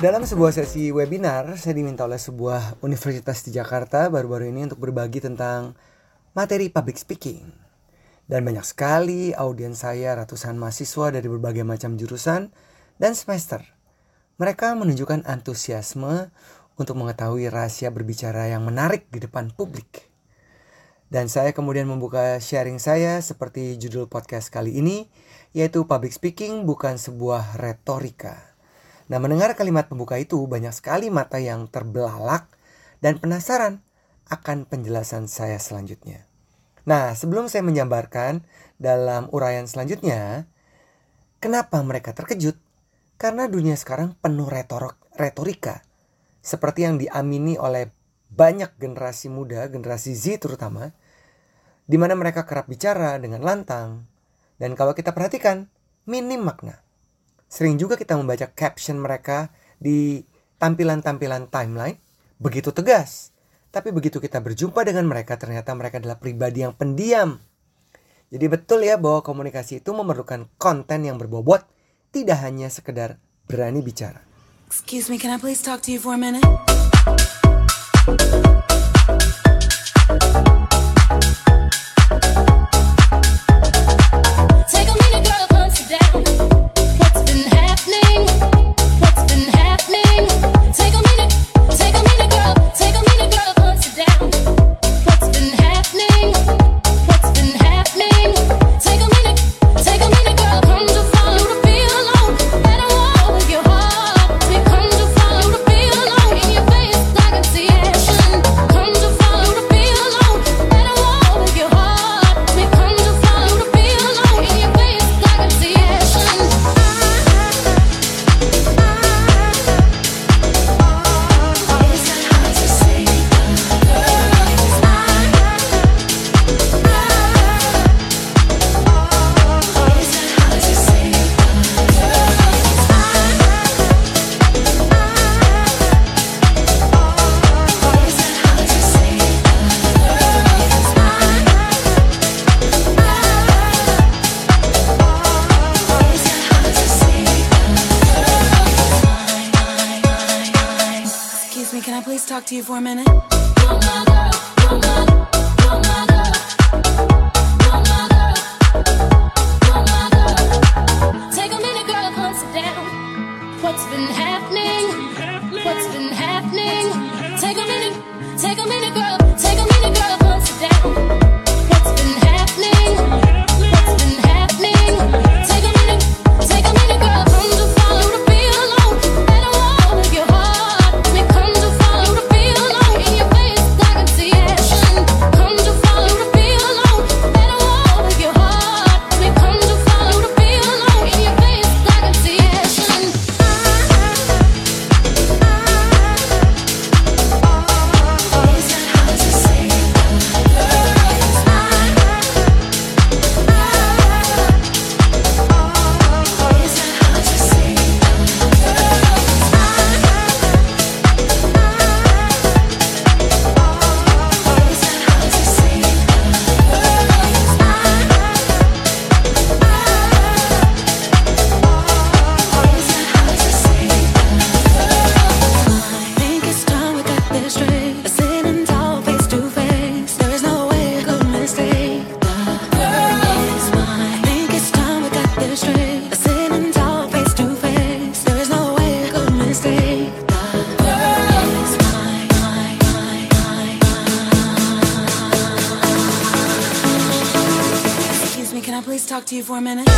Dalam sebuah sesi webinar, saya diminta oleh sebuah universitas di Jakarta baru-baru ini untuk berbagi tentang materi public speaking. Dan banyak sekali audiens saya ratusan mahasiswa dari berbagai macam jurusan dan semester. Mereka menunjukkan antusiasme untuk mengetahui rahasia berbicara yang menarik di depan publik. Dan saya kemudian membuka sharing saya seperti judul podcast kali ini, yaitu public speaking bukan sebuah retorika. Nah, mendengar kalimat pembuka itu banyak sekali mata yang terbelalak dan penasaran akan penjelasan saya selanjutnya. Nah, sebelum saya menjabarkan dalam uraian selanjutnya, kenapa mereka terkejut? Karena dunia sekarang penuh retorok, retorika. Seperti yang diamini oleh banyak generasi muda, generasi Z terutama, di mana mereka kerap bicara dengan lantang. Dan kalau kita perhatikan, minim makna. Sering juga kita membaca caption mereka di tampilan-tampilan timeline begitu tegas. Tapi begitu kita berjumpa dengan mereka ternyata mereka adalah pribadi yang pendiam. Jadi betul ya bahwa komunikasi itu memerlukan konten yang berbobot, tidak hanya sekedar berani bicara. Excuse me, can I please talk to you for a minute? For? Can I please talk to you for a minute?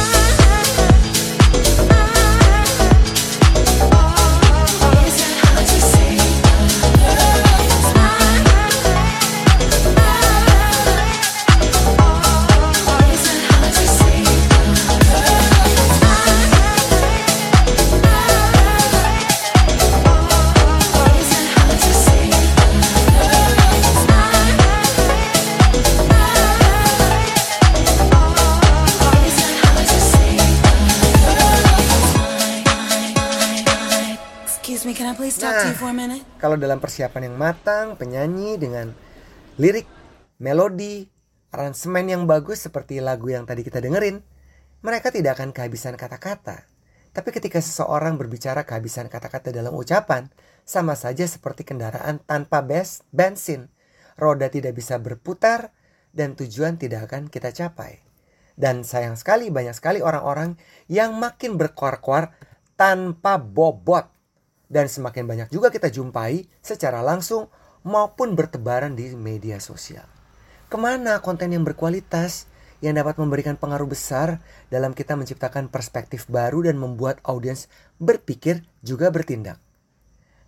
Kalau dalam persiapan yang matang, penyanyi dengan lirik, melodi, aransemen yang bagus seperti lagu yang tadi kita dengerin, mereka tidak akan kehabisan kata-kata. Tapi ketika seseorang berbicara kehabisan kata-kata dalam ucapan, sama saja seperti kendaraan tanpa bes bensin. Roda tidak bisa berputar dan tujuan tidak akan kita capai. Dan sayang sekali banyak sekali orang-orang yang makin berkoar-koar tanpa bobot. Dan semakin banyak juga kita jumpai secara langsung maupun bertebaran di media sosial. Ke mana konten yang berkualitas yang dapat memberikan pengaruh besar dalam kita menciptakan perspektif baru dan membuat audiens berpikir juga bertindak.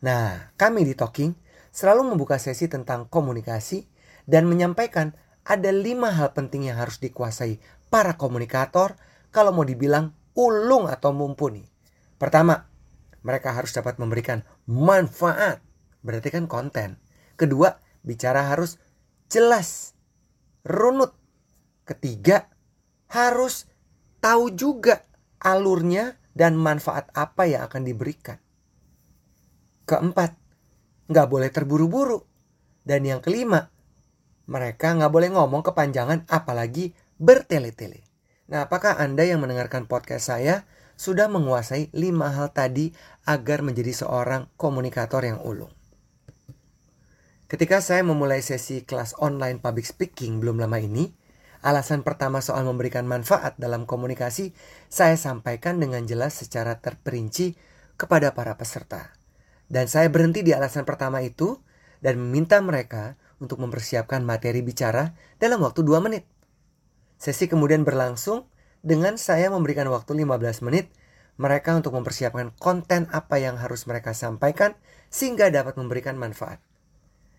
Nah, kami di Talking selalu membuka sesi tentang komunikasi dan menyampaikan ada lima hal penting yang harus dikuasai para komunikator kalau mau dibilang ulung atau mumpuni. Pertama, mereka harus dapat memberikan manfaat, berarti kan konten. Kedua, bicara harus jelas, runut. Ketiga, harus tahu juga alurnya dan manfaat apa yang akan diberikan. Keempat, nggak boleh terburu-buru. Dan yang kelima, mereka nggak boleh ngomong kepanjangan apalagi bertele-tele. Nah, apakah Anda yang mendengarkan podcast saya sudah menguasai lima hal tadi agar menjadi seorang komunikator yang ulung? Ketika saya memulai sesi kelas online public speaking belum lama ini, alasan pertama soal memberikan manfaat dalam komunikasi saya sampaikan dengan jelas secara terperinci kepada para peserta. Dan saya berhenti di alasan pertama itu dan meminta mereka untuk mempersiapkan materi bicara dalam waktu 2 menit. Sesi kemudian berlangsung dengan saya memberikan waktu 15 menit mereka untuk mempersiapkan konten apa yang harus mereka sampaikan sehingga dapat memberikan manfaat.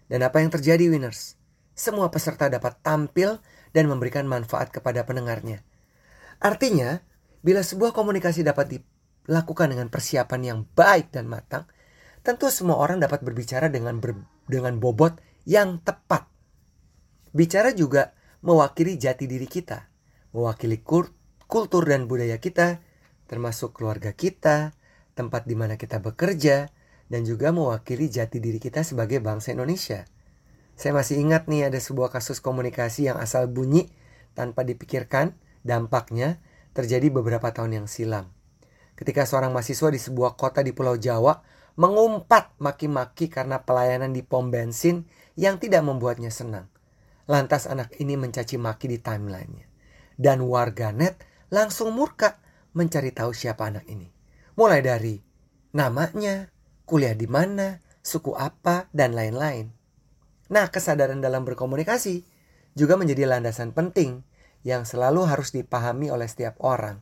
Dan apa yang terjadi winners? Semua peserta dapat tampil dan memberikan manfaat kepada pendengarnya. Artinya, bila sebuah komunikasi dapat dilakukan dengan persiapan yang baik dan matang, tentu semua orang dapat berbicara dengan ber, dengan bobot yang tepat. Bicara juga mewakili jati diri kita, mewakili kultur dan budaya kita, termasuk keluarga kita, tempat di mana kita bekerja, dan juga mewakili jati diri kita sebagai bangsa Indonesia. Saya masih ingat nih ada sebuah kasus komunikasi yang asal bunyi tanpa dipikirkan dampaknya terjadi beberapa tahun yang silam. Ketika seorang mahasiswa di sebuah kota di Pulau Jawa mengumpat maki-maki karena pelayanan di pom bensin yang tidak membuatnya senang. Lantas anak ini mencaci maki di timelinenya. Dan warganet langsung murka mencari tahu siapa anak ini. Mulai dari namanya, kuliah di mana, suku apa, dan lain-lain. Nah, kesadaran dalam berkomunikasi juga menjadi landasan penting yang selalu harus dipahami oleh setiap orang.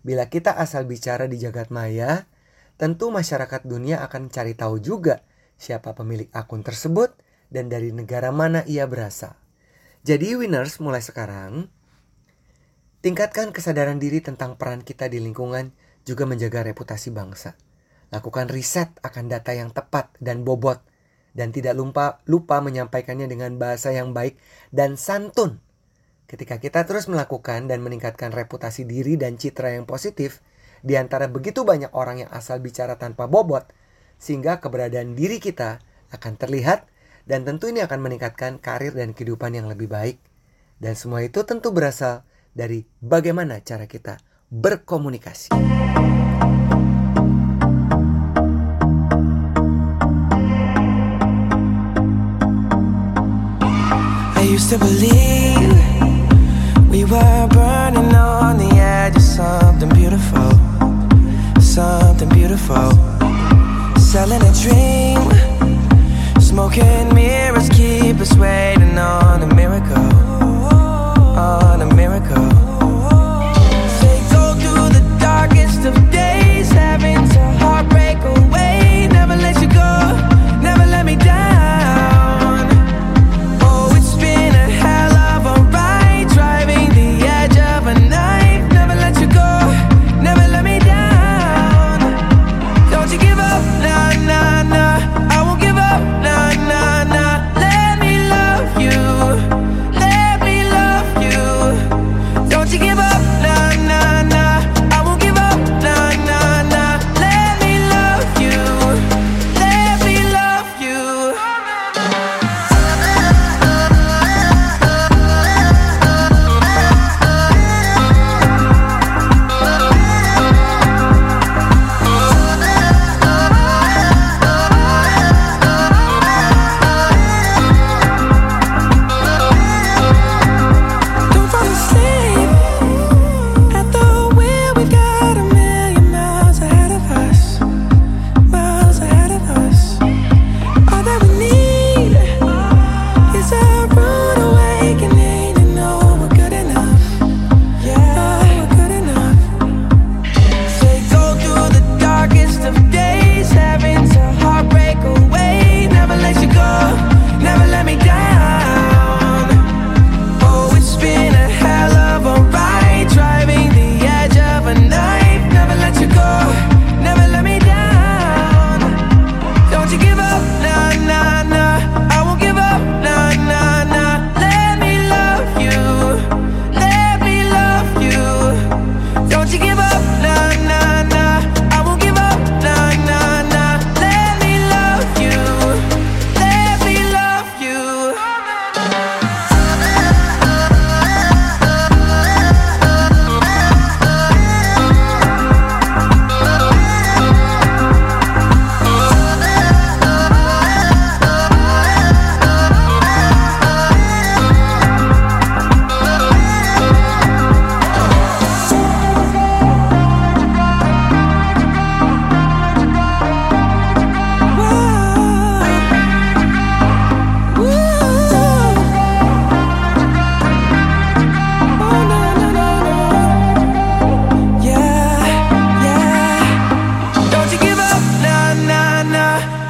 Bila kita asal bicara di jagat maya, tentu masyarakat dunia akan cari tahu juga siapa pemilik akun tersebut dan dari negara mana ia berasal. Jadi winners mulai sekarang, tingkatkan kesadaran diri tentang peran kita di lingkungan juga menjaga reputasi bangsa. Lakukan riset akan data yang tepat dan bobot dan tidak lupa lupa menyampaikannya dengan bahasa yang baik dan santun. Ketika kita terus melakukan dan meningkatkan reputasi diri dan citra yang positif di antara begitu banyak orang yang asal bicara tanpa bobot, sehingga keberadaan diri kita akan terlihat dan tentu ini akan meningkatkan karir dan kehidupan yang lebih baik. Dan semua itu tentu berasal dari bagaimana cara kita berkomunikasi. I used to believe we were burning on the edge of something beautiful, something beautiful. Selling a dream, smoking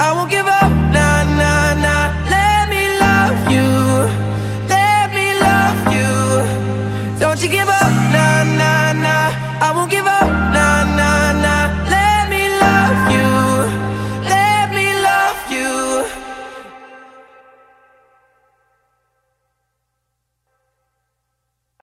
I won't get.